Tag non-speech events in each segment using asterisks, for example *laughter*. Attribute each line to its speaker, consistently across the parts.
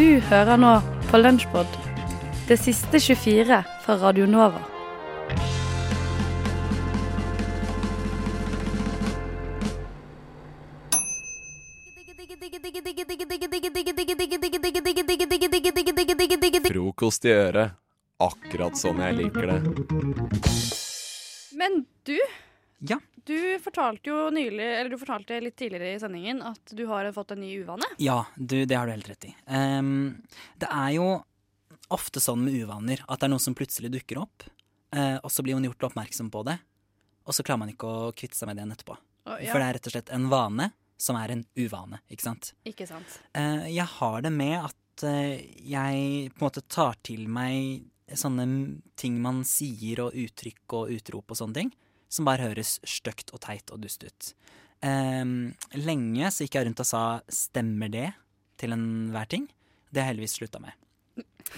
Speaker 1: Du hører nå på Lunsjpod, det siste 24 fra Radio Nova.
Speaker 2: Frokost i øret. Akkurat sånn jeg liker det.
Speaker 1: Men du,
Speaker 3: Ja.
Speaker 1: du fortalte jo nylig, eller du fortalte litt tidligere i sendingen at du har fått en ny uvane.
Speaker 3: Ja, du, det har du helt rett i. Um, det er jo ofte sånn med uvaner at det er noe som plutselig dukker opp, uh, og så blir man gjort oppmerksom på det, og så klarer man ikke å kvitte seg med det igjen etterpå.
Speaker 1: Oh, ja.
Speaker 3: For det er rett og slett en vane som er en uvane, ikke sant?
Speaker 1: Ikke sant.
Speaker 3: Uh, jeg har det med at uh, jeg på en måte tar til meg sånne ting man sier og uttrykk og utrop og sånne ting, som bare høres stygt og teit og dust ut. Um, lenge så gikk jeg rundt og sa 'stemmer det?' til enhver ting. Det har jeg heldigvis slutta med.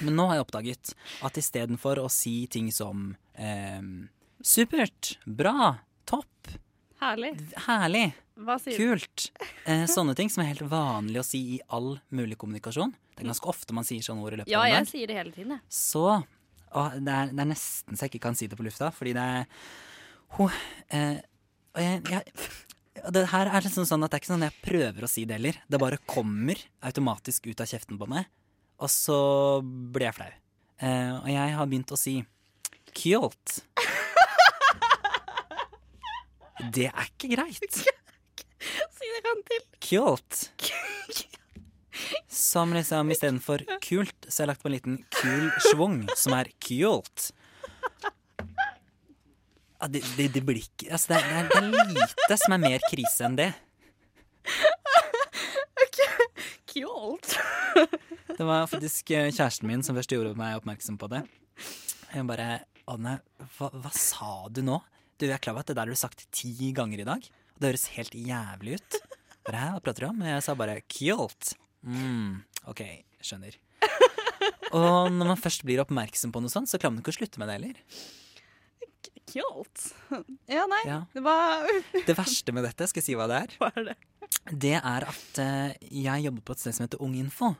Speaker 3: Men nå har jeg oppdaget at istedenfor å si ting som um, 'supert', 'bra', 'topp',
Speaker 1: Herlig.
Speaker 3: 'herlig'? Kult. Eh, *laughs* sånne ting som er helt vanlig å si i all mulig kommunikasjon. Det er ganske ofte man sier sånne ord i løpet
Speaker 1: Ja,
Speaker 3: av en
Speaker 1: jeg sier det hele tiden, jeg.
Speaker 3: Så det, er, det er nesten så jeg ikke kan si det på lufta, fordi det er ho, eh, og jeg, jeg, Det her er liksom sånn at det er ikke sånn jeg prøver å si det heller. Det bare kommer automatisk ut av kjeften på meg, og så blir jeg flau. Eh, og jeg har begynt å si kjolt. Det er ikke greit. *laughs*
Speaker 1: Si det en til.
Speaker 3: Kjolt. *laughs* Som liksom istedenfor kult, så har jeg lagt på en liten kul schwung, som er kult. Ja, det, det, det blir ikke altså det, er, det er lite som er mer krise enn det.
Speaker 1: Kult.
Speaker 3: Det var faktisk eh, kjæresten min som først gjorde meg oppmerksom på det. Jeg bare Anne, hva, hva sa du nå? Du, jeg er klar over at det der har du sagt ti ganger i dag. Og det høres helt jævlig ut. Bare, Hæ, hva prater du om? Jeg sa bare kult. Mm, OK, skjønner. Og når man først blir oppmerksom på noe sånt, så klarer man ikke å slutte med det heller.
Speaker 1: Kult. Ja, nei.
Speaker 3: Ja.
Speaker 1: Det var *laughs*
Speaker 3: Det verste med dette, skal jeg si hva det er?
Speaker 1: Hva er det?
Speaker 3: Det er at eh, jeg jobber på et sted som heter Unginfo.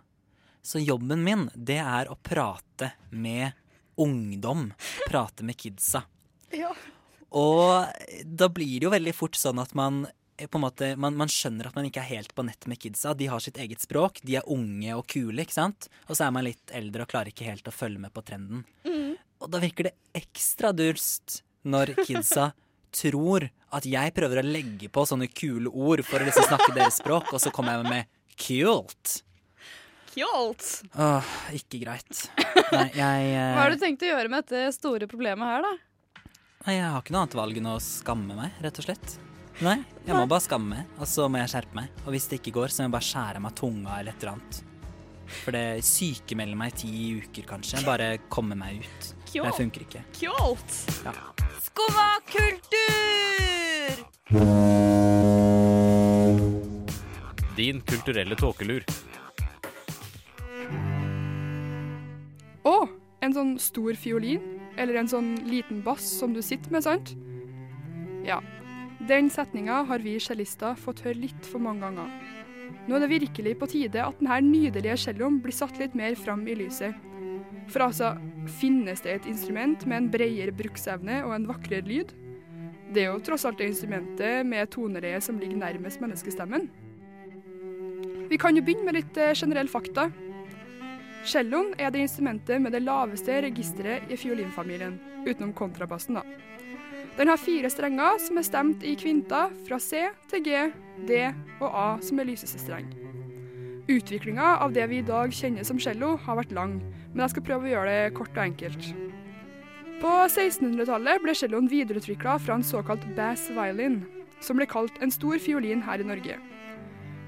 Speaker 3: Så jobben min, det er å prate med ungdom. Prate med kidsa.
Speaker 1: Ja.
Speaker 3: Og da blir det jo veldig fort sånn at man eh, på en måte, man, man skjønner at man ikke er helt på nett med kidsa. De har sitt eget språk, de er unge og kule, ikke sant? Og så er man litt eldre og klarer ikke helt å følge med på trenden. Og da virker det ekstra dulst når kidsa tror at jeg prøver å legge på sånne kule ord for å liksom snakke deres språk, og så kommer jeg med kult.
Speaker 1: Kult.
Speaker 3: Åh, ikke greit. Nei, jeg, eh,
Speaker 1: Hva har du tenkt å gjøre med dette store problemet her, da?
Speaker 3: nei, jeg har ikke noe annet valg enn å skamme meg, rett og slett. Nei, jeg må bare skamme meg, og så må jeg skjerpe meg. Og hvis det ikke går, så må jeg bare skjære av meg tunga eller et eller annet. For det sykemelder meg i ti uker, kanskje. Bare komme meg ut. Det funker ikke.
Speaker 1: Kult.
Speaker 3: Ja.
Speaker 1: Skumma kultur!
Speaker 2: Din kulturelle tåkelur.
Speaker 4: Å, en sånn stor fiolin, eller en sånn liten bass som du sitter med, sant? Ja, den setninga har vi cellister fått høre litt for mange ganger. Nå er det virkelig på tide at denne nydelige celloen blir satt litt mer fram i lyset. For altså, finnes det et instrument med en bredere bruksevne og en vakrere lyd? Det er jo tross alt det instrumentet med toneleie som ligger nærmest menneskestemmen. Vi kan jo begynne med litt generelle generell fakta. Celloen er det instrumentet med det laveste registeret i fiolinfamilien, utenom kontrabassen. da. Den har fire strenger som er stemt i kvinter fra C til G, D og A som er lyseste streng. Utviklinga av det vi i dag kjenner som cello har vært lang, men jeg skal prøve å gjøre det kort og enkelt. På 1600-tallet ble celloen videreutvikla fra en såkalt bass violin, som ble kalt en stor fiolin her i Norge.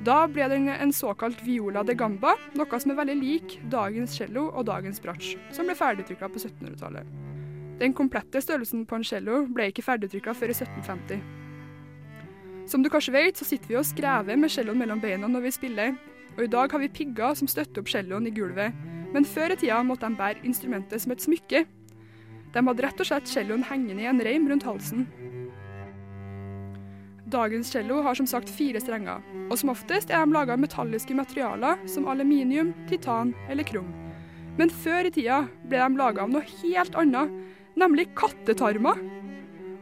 Speaker 4: Da ble den en såkalt viola de gamba, noe som er veldig lik dagens cello og dagens bratsj, som ble ferdigutvikla på 1700-tallet. Den komplette størrelsen på en cello ble ikke ferdigutvikla før i 1750. Som du kanskje vet, så sitter vi og skrever med celloen mellom beina når vi spiller, og i dag har vi pigger som støtter opp celloen i gulvet, men før i tida måtte de bære instrumentet som et smykke. De hadde rett og slett celloen hengende i en reim rundt halsen. Dagens cello har som sagt fire strenger, og som oftest er de laga av metalliske materialer som aluminium, titan eller krum. Men før i tida ble de laga av noe helt annet, nemlig kattetarmer.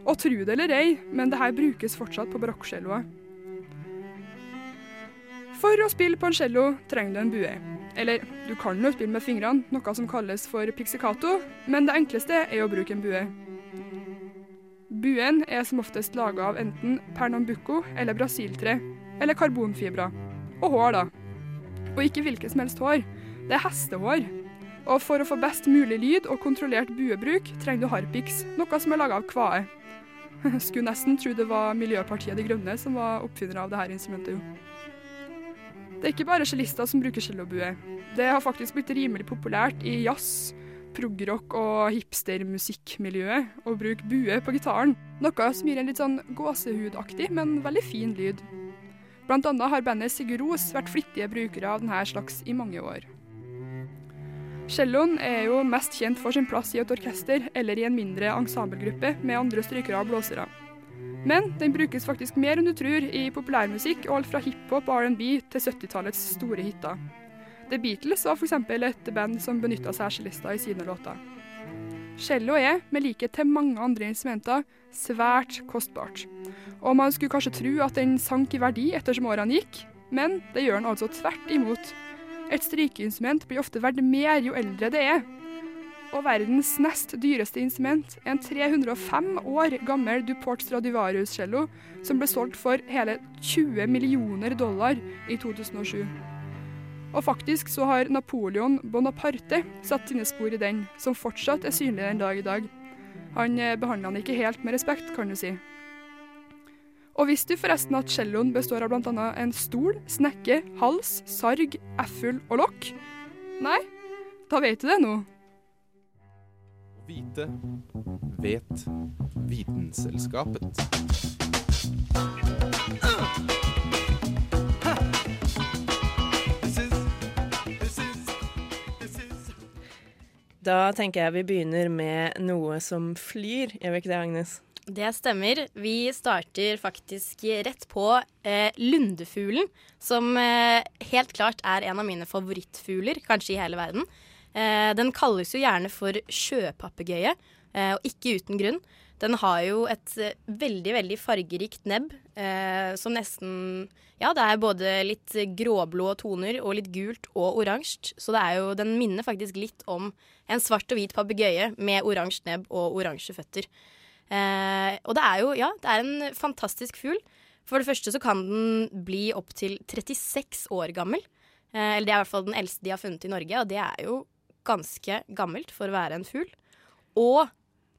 Speaker 4: Og tro det eller ei, men det her brukes fortsatt på barokkcelloer. For å spille på en cello trenger du en bue. Eller du kan jo spille med fingrene, noe som kalles for pizzicato, men det enkleste er å bruke en bue. Buen er som oftest laga av enten pernambuco eller brasiltre, eller karbonfibrer. Og hår, da. Og ikke hvilket som helst hår. Det er hestehår. Og for å få best mulig lyd og kontrollert buebruk, trenger du harpiks, noe som er laga av kvae. *laughs* Skulle nesten tro det var Miljøpartiet De Grønne som var oppfinnere av dette instrumentet, jo. Det er ikke bare cellister som bruker cellobue. Det har faktisk blitt rimelig populært i jazz, progrock og hipstermusikkmiljøet å bruke bue på gitaren. Noe som gir en litt sånn gåsehudaktig, men veldig fin lyd. Blant annet har bandet Sigur Ros vært flittige brukere av denne slags i mange år. Celloen er jo mest kjent for sin plass i et orkester eller i en mindre ensemblegruppe med andre strykere og blåsere. Men den brukes faktisk mer enn du tror i populærmusikk og alt fra hiphop og R&B til 70-tallets store hiter. The Beatles var f.eks. et band som benytta seg av cellister i sine låter. Cello er, med likhet til mange andre instrumenter, svært kostbart. Og man skulle kanskje tro at den sank i verdi ettersom årene gikk, men det gjør den altså tvert imot. Et strykeinstrument blir ofte verdt mer jo eldre det er, og verdens nest dyreste instrument en 305 år gammel Duport Stradivarius-cello som ble solgt for hele 20 millioner dollar i 2007. Og faktisk så har Napoleon Bonaparte satt sine spor i den, som fortsatt er synlig den dag i dag. Han eh, behandla den ikke helt med respekt, kan du si. Og visste du forresten at celloen består av bl.a. en stol, snekke, hals, sarg, efful og lokk? Nei? Da vet du det nå.
Speaker 2: Vite vet Vitenselskapet.
Speaker 5: Da tenker jeg vi begynner med noe som flyr. Gjør vi ikke det, Agnes?
Speaker 1: Det stemmer. Vi starter faktisk rett på eh, lundefuglen, som eh, helt klart er en av mine favorittfugler, kanskje i hele verden. Eh, den kalles jo gjerne for sjøpapegøye, eh, og ikke uten grunn. Den har jo et eh, veldig, veldig fargerikt nebb som nesten Ja, det er både litt gråblå toner og litt gult og oransje. Så det er jo, den minner faktisk litt om en svart og hvit papegøye med oransje nebb og oransje føtter. Og det er jo, ja, det er en fantastisk fugl. For det første så kan den bli opptil 36 år gammel. Eller det er i hvert fall den eldste de har funnet i Norge, og det er jo ganske gammelt for å være en fugl. Og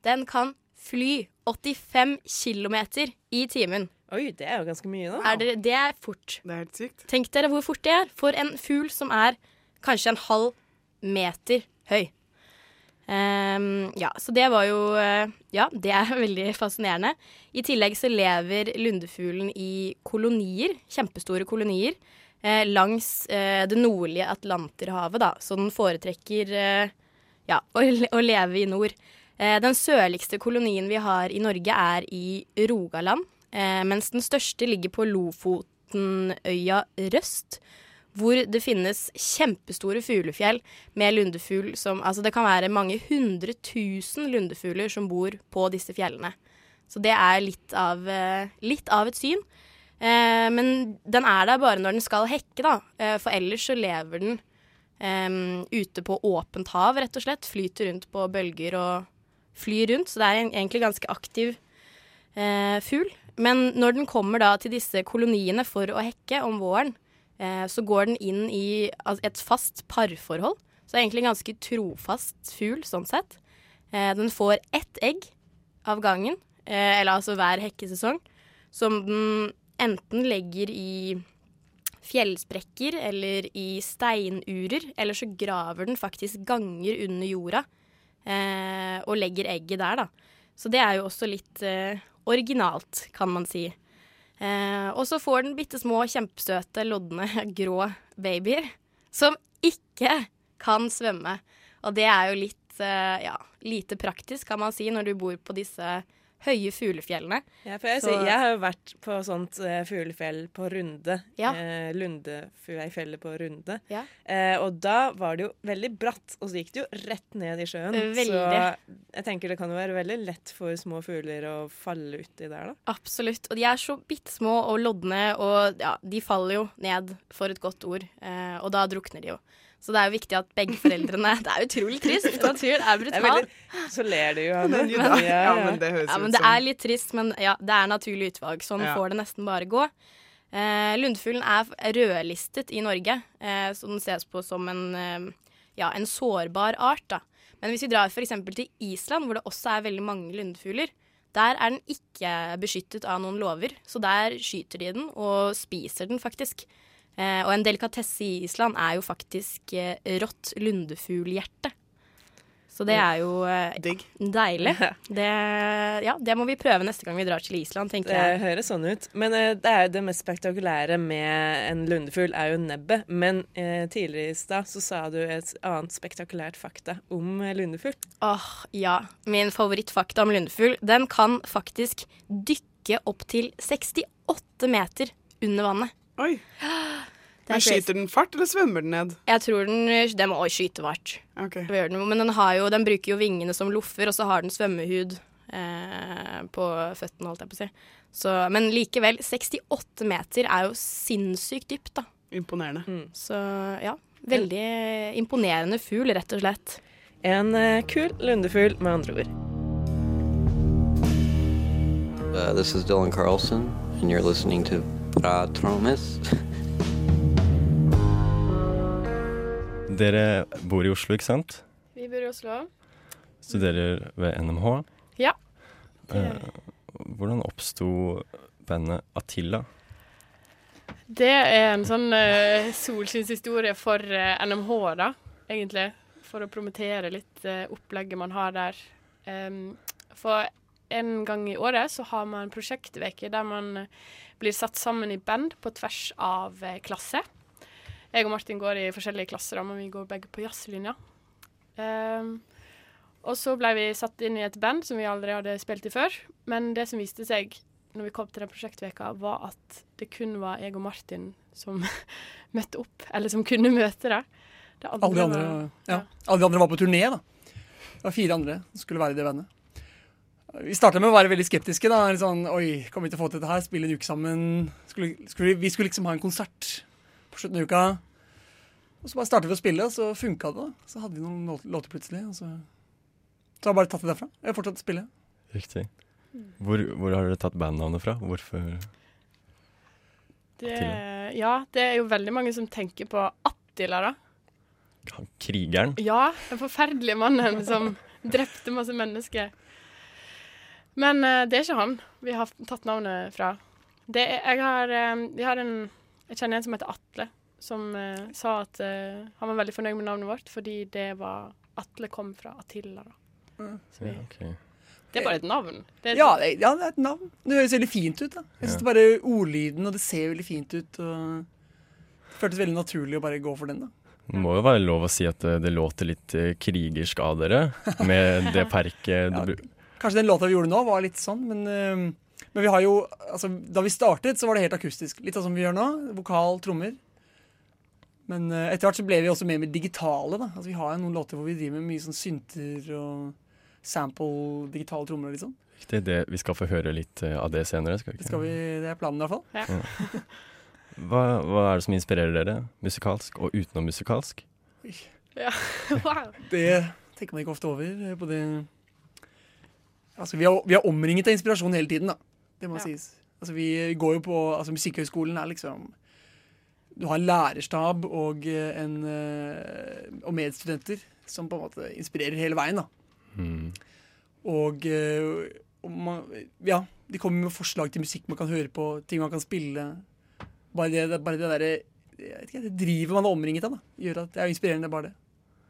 Speaker 1: den kan fly 85 km i timen.
Speaker 5: Oi, det er jo ganske mye, da.
Speaker 1: Er det, det er fort.
Speaker 6: Det er helt sykt.
Speaker 1: Tenk dere hvor fort det er for en fugl som er kanskje en halv meter høy. Um, ja, så det var jo eh, Ja, det er *laughs* veldig fascinerende. I tillegg så lever lundefuglen i kolonier, kjempestore kolonier, eh, langs eh, det nordlige Atlanterhavet, da. Så den foretrekker eh, ja, *laughs* å, å leve i nord. Eh, den sørligste kolonien vi har i Norge, er i Rogaland, eh, mens den største ligger på Lofotenøya Røst hvor det finnes kjempestore fuglefjell med lundefugl som Altså, det kan være mange hundre tusen lundefugler som bor på disse fjellene. Så det er litt av, eh, litt av et syn. Eh, men den er der bare når den skal hekke, da. Eh, for ellers så lever den eh, ute på åpent hav, rett og slett. Flyter rundt på bølger og flyr rundt. Så det er en, egentlig ganske aktiv eh, fugl. Men når den kommer da til disse koloniene for å hekke om våren, eh, så går den inn i et fast parforhold. Så det er egentlig en ganske trofast fugl sånn sett. Eh, den får ett egg av gangen, eller altså hver hekkesesong, som den enten legger i fjellsprekker eller i steinurer, eller så graver den faktisk ganger under jorda eh, og legger egget der, da. Så det er jo også litt eh, originalt, kan man si. Eh, og så får den bitte små, kjempesøte, lodne, *laughs* grå babyer som ikke kan svømme. Og det er jo litt eh, ja, lite praktisk, kan man si, når du bor på disse høye fuglefjellene.
Speaker 5: Ja, for jeg,
Speaker 1: Så-
Speaker 5: jeg har jo vært på sånt uh, fuglefjell på Runde.
Speaker 1: Ja.
Speaker 5: Eh, Lundefjellet på Runde.
Speaker 1: Ja.
Speaker 5: Eh, og da var det jo veldig bratt, og så gikk det jo rett ned i sjøen.
Speaker 1: Veldig.
Speaker 5: Så jeg tenker det kan jo være veldig lett for små fugler å falle uti der, da.
Speaker 1: Absolutt. Og de er så bitte små og lodne, og ja, de faller jo ned, for et godt ord. Eh, og da drukner de jo. Så det er jo viktig at begge foreldrene *laughs* Det er utrolig trist. Naturen er
Speaker 5: Det er
Speaker 1: brutal.
Speaker 5: så ler du jo, Hanne.
Speaker 6: Men,
Speaker 5: Ja, ja.
Speaker 6: ja, men det høres
Speaker 1: Ja, men
Speaker 6: ut
Speaker 1: det
Speaker 6: som
Speaker 1: er litt trist, men ja, det er naturlig utvalg. Sånn
Speaker 6: Ja.
Speaker 1: får det nesten bare gå. Eh, Lundefuglen er rødlistet i Norge, eh, så den ses på som en, eh, ja, en sårbar art. Da. Men hvis vi drar f.eks. til Island, hvor det også er veldig mange lundefugler, der er den ikke beskyttet av noen lover, så der skyter de den og spiser den faktisk. Eh, og en delikatesse i Island er jo faktisk eh, rått lundefuglhjerte. Så det er jo eh,
Speaker 6: digg.
Speaker 1: Deilig. *laughs* Det, ja, det må vi prøve neste gang vi drar til Island, tenker jeg.
Speaker 5: Det høres sånn ut. Men det er det mest spektakulære med en lundefugl, er jo nebbet. Men eh, tidligere i stad så sa du et annet spektakulært fakta om lundefugl.
Speaker 1: Åh, ja. Min favorittfakta om lundefugl, den kan faktisk dykke opp til 68 meter under vannet.
Speaker 6: Oi. *gasps* Men. Skyter den fart, eller svømmer den ned?
Speaker 1: Jeg tror den, den må skyte fart.
Speaker 6: Ok.
Speaker 1: Det gjør den jo, Men den, har jo, den bruker jo vingene som loffer, og så har den svømmehud eh, på føttene, holdt jeg på å si. Så, men likevel, 68 meter er jo sinnssykt dypt, da.
Speaker 6: Imponerende.
Speaker 1: Så ja, veldig imponerende fugl, rett og slett.
Speaker 5: En eh, kul lundefugl, med andre ord.
Speaker 7: Uh, this is Dylan Carlson, and you're listening to Pra Tromis.
Speaker 8: Dere bor i Oslo, ikke sant?
Speaker 9: Vi bor i Oslo.
Speaker 8: Studerer ved NMH.
Speaker 9: Ja.
Speaker 8: Eh, hvordan oppsto bandet Attila?
Speaker 9: Det er en sånn uh, solskinnshistorie for uh, NMH, da, egentlig. For å promotere litt uh, opplegget man har der. Um, for en gang i året så har man prosjektveke der man eh, blir satt sammen i band på tvers av eh, klasse. Jeg og Martin går i forskjellige klasser, men vi går begge på jazzlinja. Um, og så ble vi satt inn i et band som vi aldri hadde spilt i før. Men det som viste seg når vi kom til den prosjektveka, var at det kun var jeg og Martin som *laughs* møtte opp, eller som kunne møte det. det
Speaker 10: Alle de andre,
Speaker 9: var-
Speaker 10: ja. Alle de andre var på turné, da. Det var fire andre som skulle være i det bandet. Vi starta med å være veldig skeptiske. da, sånn, Oi, kommer vi til å få til dette her? Spille en uke sammen? Skulle, skulle, vi skulle liksom ha en konsert på slutten av uka. Og så bare startet vi å spille, og så funka det. da. Så hadde vi noen låter plutselig. og så... Så har jeg bare tatt det derfra. Jeg har fortsatt å spille.
Speaker 8: Riktig. Hvor, hvor har dere tatt bandnavnet fra? Hvorfor
Speaker 9: Det, ja, det er jo veldig mange som tenker på Attila, da.
Speaker 8: krigeren?
Speaker 9: Ja, den forferdelige mannen som drepte masse mennesker. Men eh, det er ikke han vi har tatt navnet fra. Det er, jeg har, eh, vi har en Jeg kjenner en som heter Atle, som eh, sa at han var veldig fornøyd med navnet vårt fordi det var Atle kom fra Attila. Da. Så vi,
Speaker 8: Ja, okay.
Speaker 9: det er bare et navn. Det er,
Speaker 10: Ja, det, ja, det er et navn. Det høres veldig fint ut. da. Jeg synes
Speaker 8: Ja.
Speaker 10: det bare Ordlyden, og det ser veldig fint ut. og Det føltes veldig naturlig å bare gå for den. da.
Speaker 8: Det må jo være lov å si at det, det låter litt krigersk av dere, med det perket *laughs*
Speaker 10: Ja. Kanskje den låta vi gjorde nå, var litt sånn, men, eh, men vi har jo altså, Da vi startet, så var det helt akustisk. Litt sånn som vi gjør nå. Vokal, trommer. Men eh, etter hvert så ble vi også mer med digitale. da. Altså Vi har jo noen låter hvor vi driver med mye sånn synter og sample digitale trommer og litt sånn.
Speaker 8: Det, det, vi skal få høre litt eh, av det senere. Skal vi
Speaker 10: Det,
Speaker 8: ikke?
Speaker 10: skal vi, det er planen i hvert fall.
Speaker 8: Hva, hva er det som inspirerer dere, musikalsk og utenom musikalsk? *laughs*
Speaker 9: wow.
Speaker 10: Det tenker man ikke ofte over. på det Altså, vi, er, vi er omringet av inspirasjon hele tiden, da. Det må
Speaker 9: Ja.
Speaker 10: sies. Altså, vi går jo på altså, Musikkhøgskolen er liksom Du har en lærerstab og, eh, en, eh, og medstudenter som på en måte inspirerer hele veien, da.
Speaker 8: Mm.
Speaker 10: Og, eh, og man, ja, de kommer med forslag til musikk man kan høre på, ting man kan spille. Bare det, det, bare det derre jeg vet ikke, Det drivet man er omringet av, da, gjør at det er inspirerende, bare det.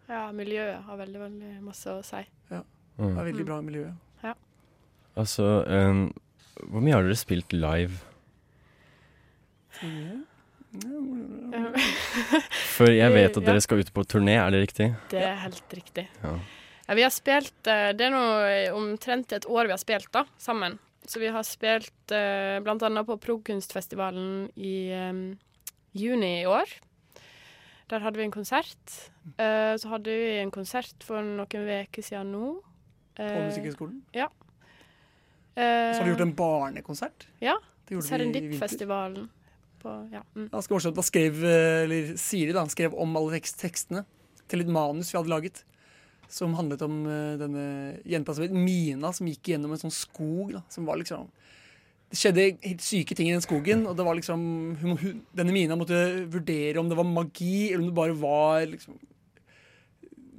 Speaker 9: Ja, miljøet har veldig, veldig masse å si.
Speaker 10: Det
Speaker 8: Mm.
Speaker 10: er veldig bra miljø.
Speaker 8: Altså, um, hvor mye har dere spilt live? For jeg vet at dere skal ut på turné, er det riktig?
Speaker 9: Det er helt riktig.
Speaker 8: Ja.
Speaker 9: Ja, vi har spilt eh, Det er nå omtrent et år vi har spilt da, sammen. Så vi har spilt eh, blant annet på Progkunstfestivalen i eh, juni i år. Der hadde vi en konsert. Eh, så hadde vi en konsert for noen uker siden nå.
Speaker 10: På
Speaker 9: Eh,
Speaker 10: Musikkhøgskolen.
Speaker 9: Ja.
Speaker 10: Så har
Speaker 9: Eh,
Speaker 10: gjort en barnekonsert.
Speaker 9: Ja. Serendip-festivalen. Ja. Mm.
Speaker 10: Ganske morsomt. Da skrev, eh, eller Siri da, skrev om alle tekst tekstene til et manus vi hadde laget. Som handlet om eh, denne jenta som het Mina, som gikk gjennom en sånn skog. da, som var liksom... Det skjedde helt syke ting i den skogen, og det var liksom, hun, hun, denne Mina måtte vurdere om det var magi, eller om det bare var liksom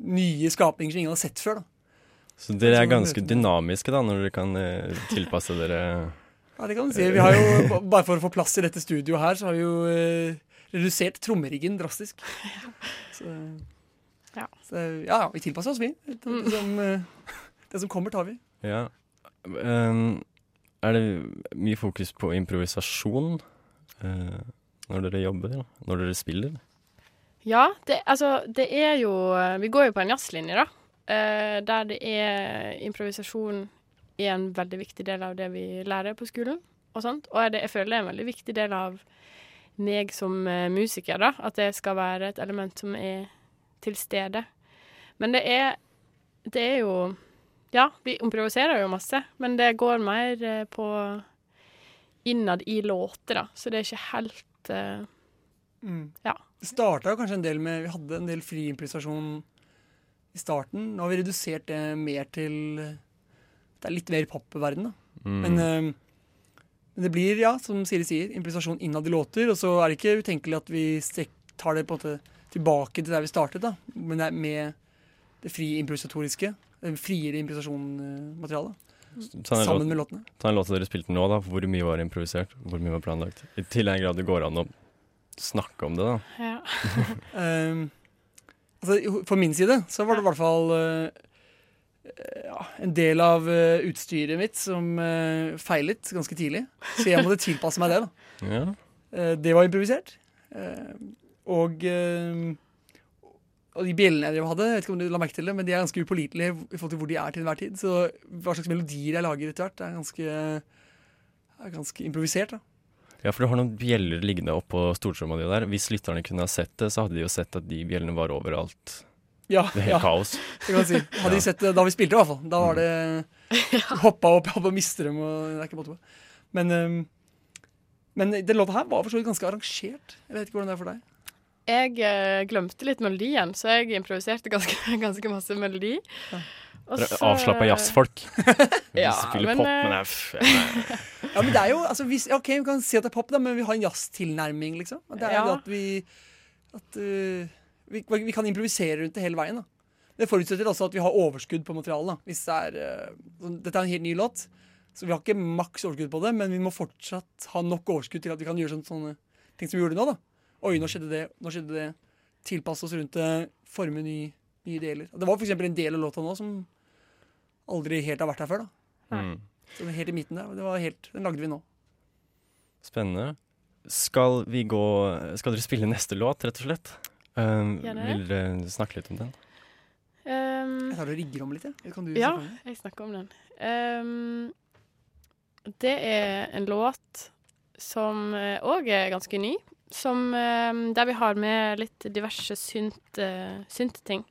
Speaker 10: nye skapninger som ingen hadde sett før. da.
Speaker 8: Så dere er ganske dynamiske da, når dere kan eh, tilpasse dere *laughs*
Speaker 10: Ja, det kan du si. Vi har jo, *laughs* bare for å få plass i dette studioet her, så har vi jo eh, redusert trommeriggen drastisk. *laughs* Så,
Speaker 9: Ja.
Speaker 10: så ja, ja, vi tilpasser oss, vi. Det, det, som, eh, det som kommer, tar vi.
Speaker 8: Ja. Ehm, er det mye fokus på improvisasjon eh, når dere jobber? Når dere spiller?
Speaker 9: Ja, det, altså, det er jo Vi går jo på en jazzlinje, da. Eh, der det er improvisasjon er en veldig viktig del av det vi lærer på skolen. Og sånt. Og det, jeg føler det er en veldig viktig del av meg som eh, musiker, da. At det skal være et element som er til stede. Men det er Det er jo Ja, vi improviserer jo masse, men det går mer eh, på innad i låter, da. Så det er ikke helt eh, Ja.
Speaker 10: Det starta kanskje en del med Vi hadde en del fri improvisasjon i starten. Nå har vi redusert det mer til Det er litt mer popverden, da.
Speaker 8: Mm.
Speaker 10: Men, eh, men det blir, ja, som Siri sier, improvisasjon innad i låter. Og så er det ikke utenkelig at vi tar det på en måte tilbake til der vi startet, da. Men det er med det frie improvisatoriske. Det friere improvisasjonmaterialet.
Speaker 8: Ta en,
Speaker 10: Sammen med låtene.
Speaker 8: ta en låt dere spilte nå, da. Hvor mye var improvisert? Hvor mye var planlagt? I til at grad det går an å snakke om det, da.
Speaker 9: Ja. *laughs* *laughs*
Speaker 10: Ehm, altså, for min side så var det i hvert fall eh, ja, en del av eh, utstyret mitt som eh, feilet ganske tidlig. Så jeg måtte tilpasse meg det. da.
Speaker 8: Ja.
Speaker 10: Det var improvisert. Og, og de bjellene jeg hadde, jeg vet ikke om du la merke til det, men de er ganske upålitelige i forhold til hvor de er til enhver tid. Så hva slags melodier jeg lager etter hvert, er ganske, er ganske improvisert. da.
Speaker 8: Ja, for du har noen bjeller liggende oppå stortromma di der. Hvis lytterne kunne ha sett det, så hadde de jo sett at de bjellene var overalt.
Speaker 10: Ja,
Speaker 8: Det er helt
Speaker 10: ja.
Speaker 8: kaos.
Speaker 10: Det kan si. Hadde de sett det da vi spilte, i hvert fall. Da var det *laughs* Hoppa opp og mister dem. Og det er ikke måte på. Men, um, men den låta her var for så vidt ganske arrangert. Jeg vet ikke hvordan det er for deg.
Speaker 9: Jeg eh, glemte litt melodien, så jeg improviserte ganske, *laughs* ganske masse melodi. Og
Speaker 8: Dere er
Speaker 9: så-
Speaker 8: Avslappa jazzfolk. *laughs*
Speaker 9: Ja,
Speaker 8: Vi spiller
Speaker 9: men,
Speaker 8: pop,
Speaker 9: eh,
Speaker 8: men er f-
Speaker 10: Ja, men det er jo, altså, hvis, ok, Vi kan si at det er pop, da, men vi har en jazztilnærming, liksom. Det er jo
Speaker 9: Ja.
Speaker 10: det at vi at, uh, vi, vi kan improvisere rundt det hele veien. da. Det forutsetter også at vi har overskudd på materialet. da. Hvis det er, uh, dette er en helt ny låt, så vi har ikke maks overskudd på det, men vi må fortsatt ha nok overskudd til at vi kan gjøre sånne, sånne ting som vi gjorde nå. da. Oi, nå skjedde det. nå skjedde det. Tilpasse oss rundt det, forme ny, nye deler. Det var f.eks. en del av låta nå som aldri helt har vært her før. da.
Speaker 8: Mm.
Speaker 10: Så helt i midten der. Det var helt, Den lagde vi nå.
Speaker 8: Spennende. Skal vi gå Skal dere spille neste låt, rett og slett? Um, vil dere snakke litt om den?
Speaker 9: Um,
Speaker 10: Jeg tar og rigger om litt, jeg. Kan du
Speaker 9: ja,
Speaker 10: snakke
Speaker 9: jeg snakker om den. Um, det er en låt som òg er ganske ny. Som, um, der vi har med litt diverse synt, synt-ting.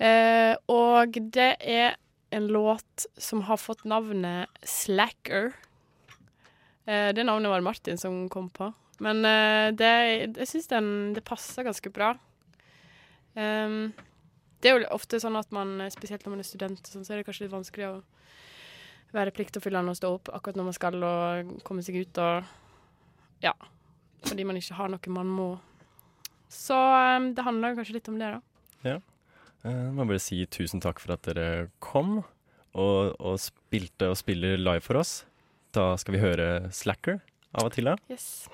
Speaker 9: Uh, og det er en låt som har fått navnet Slacker. Uh, det navnet var Martin som kom på. Men uh, det, jeg syns det passer ganske bra. Um, det er jo ofte sånn at man, spesielt når man er student, sånn, så er det kanskje litt vanskelig å være pliktoppfyllende og stå opp akkurat når man skal og komme seg ut og Ja. Fordi man ikke har noe man må. Så um, det handler kanskje litt om det, da.
Speaker 8: Ja. Eh, Jeg må bare si tusen takk for at dere kom og, og spilte og spiller live for oss. Da skal vi høre Slacker av og til, da.
Speaker 9: Yes.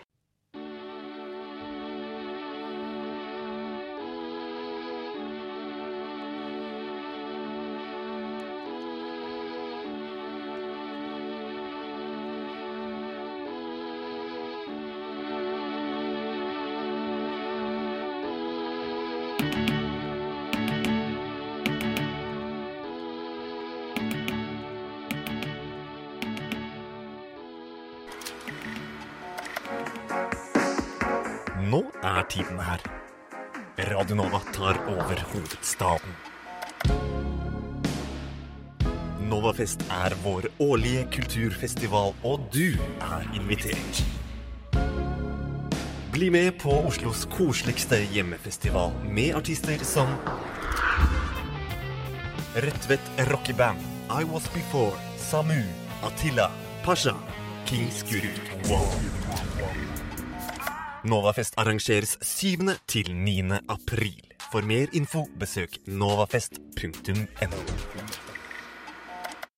Speaker 11: Nå er tiden her. Radio Nova tar over hovedstaden. Novafest er vår årlige kulturfestival, og du er invitert. Bli med på Oslos koseligste hjemmefestival med artister som Rødtvet rockeband, I Was Before, Samu, Attila, Pasha, Kings Guru. Wow. Novafest arrangeres 7. til 9. april. For mer info besøk novafest.no.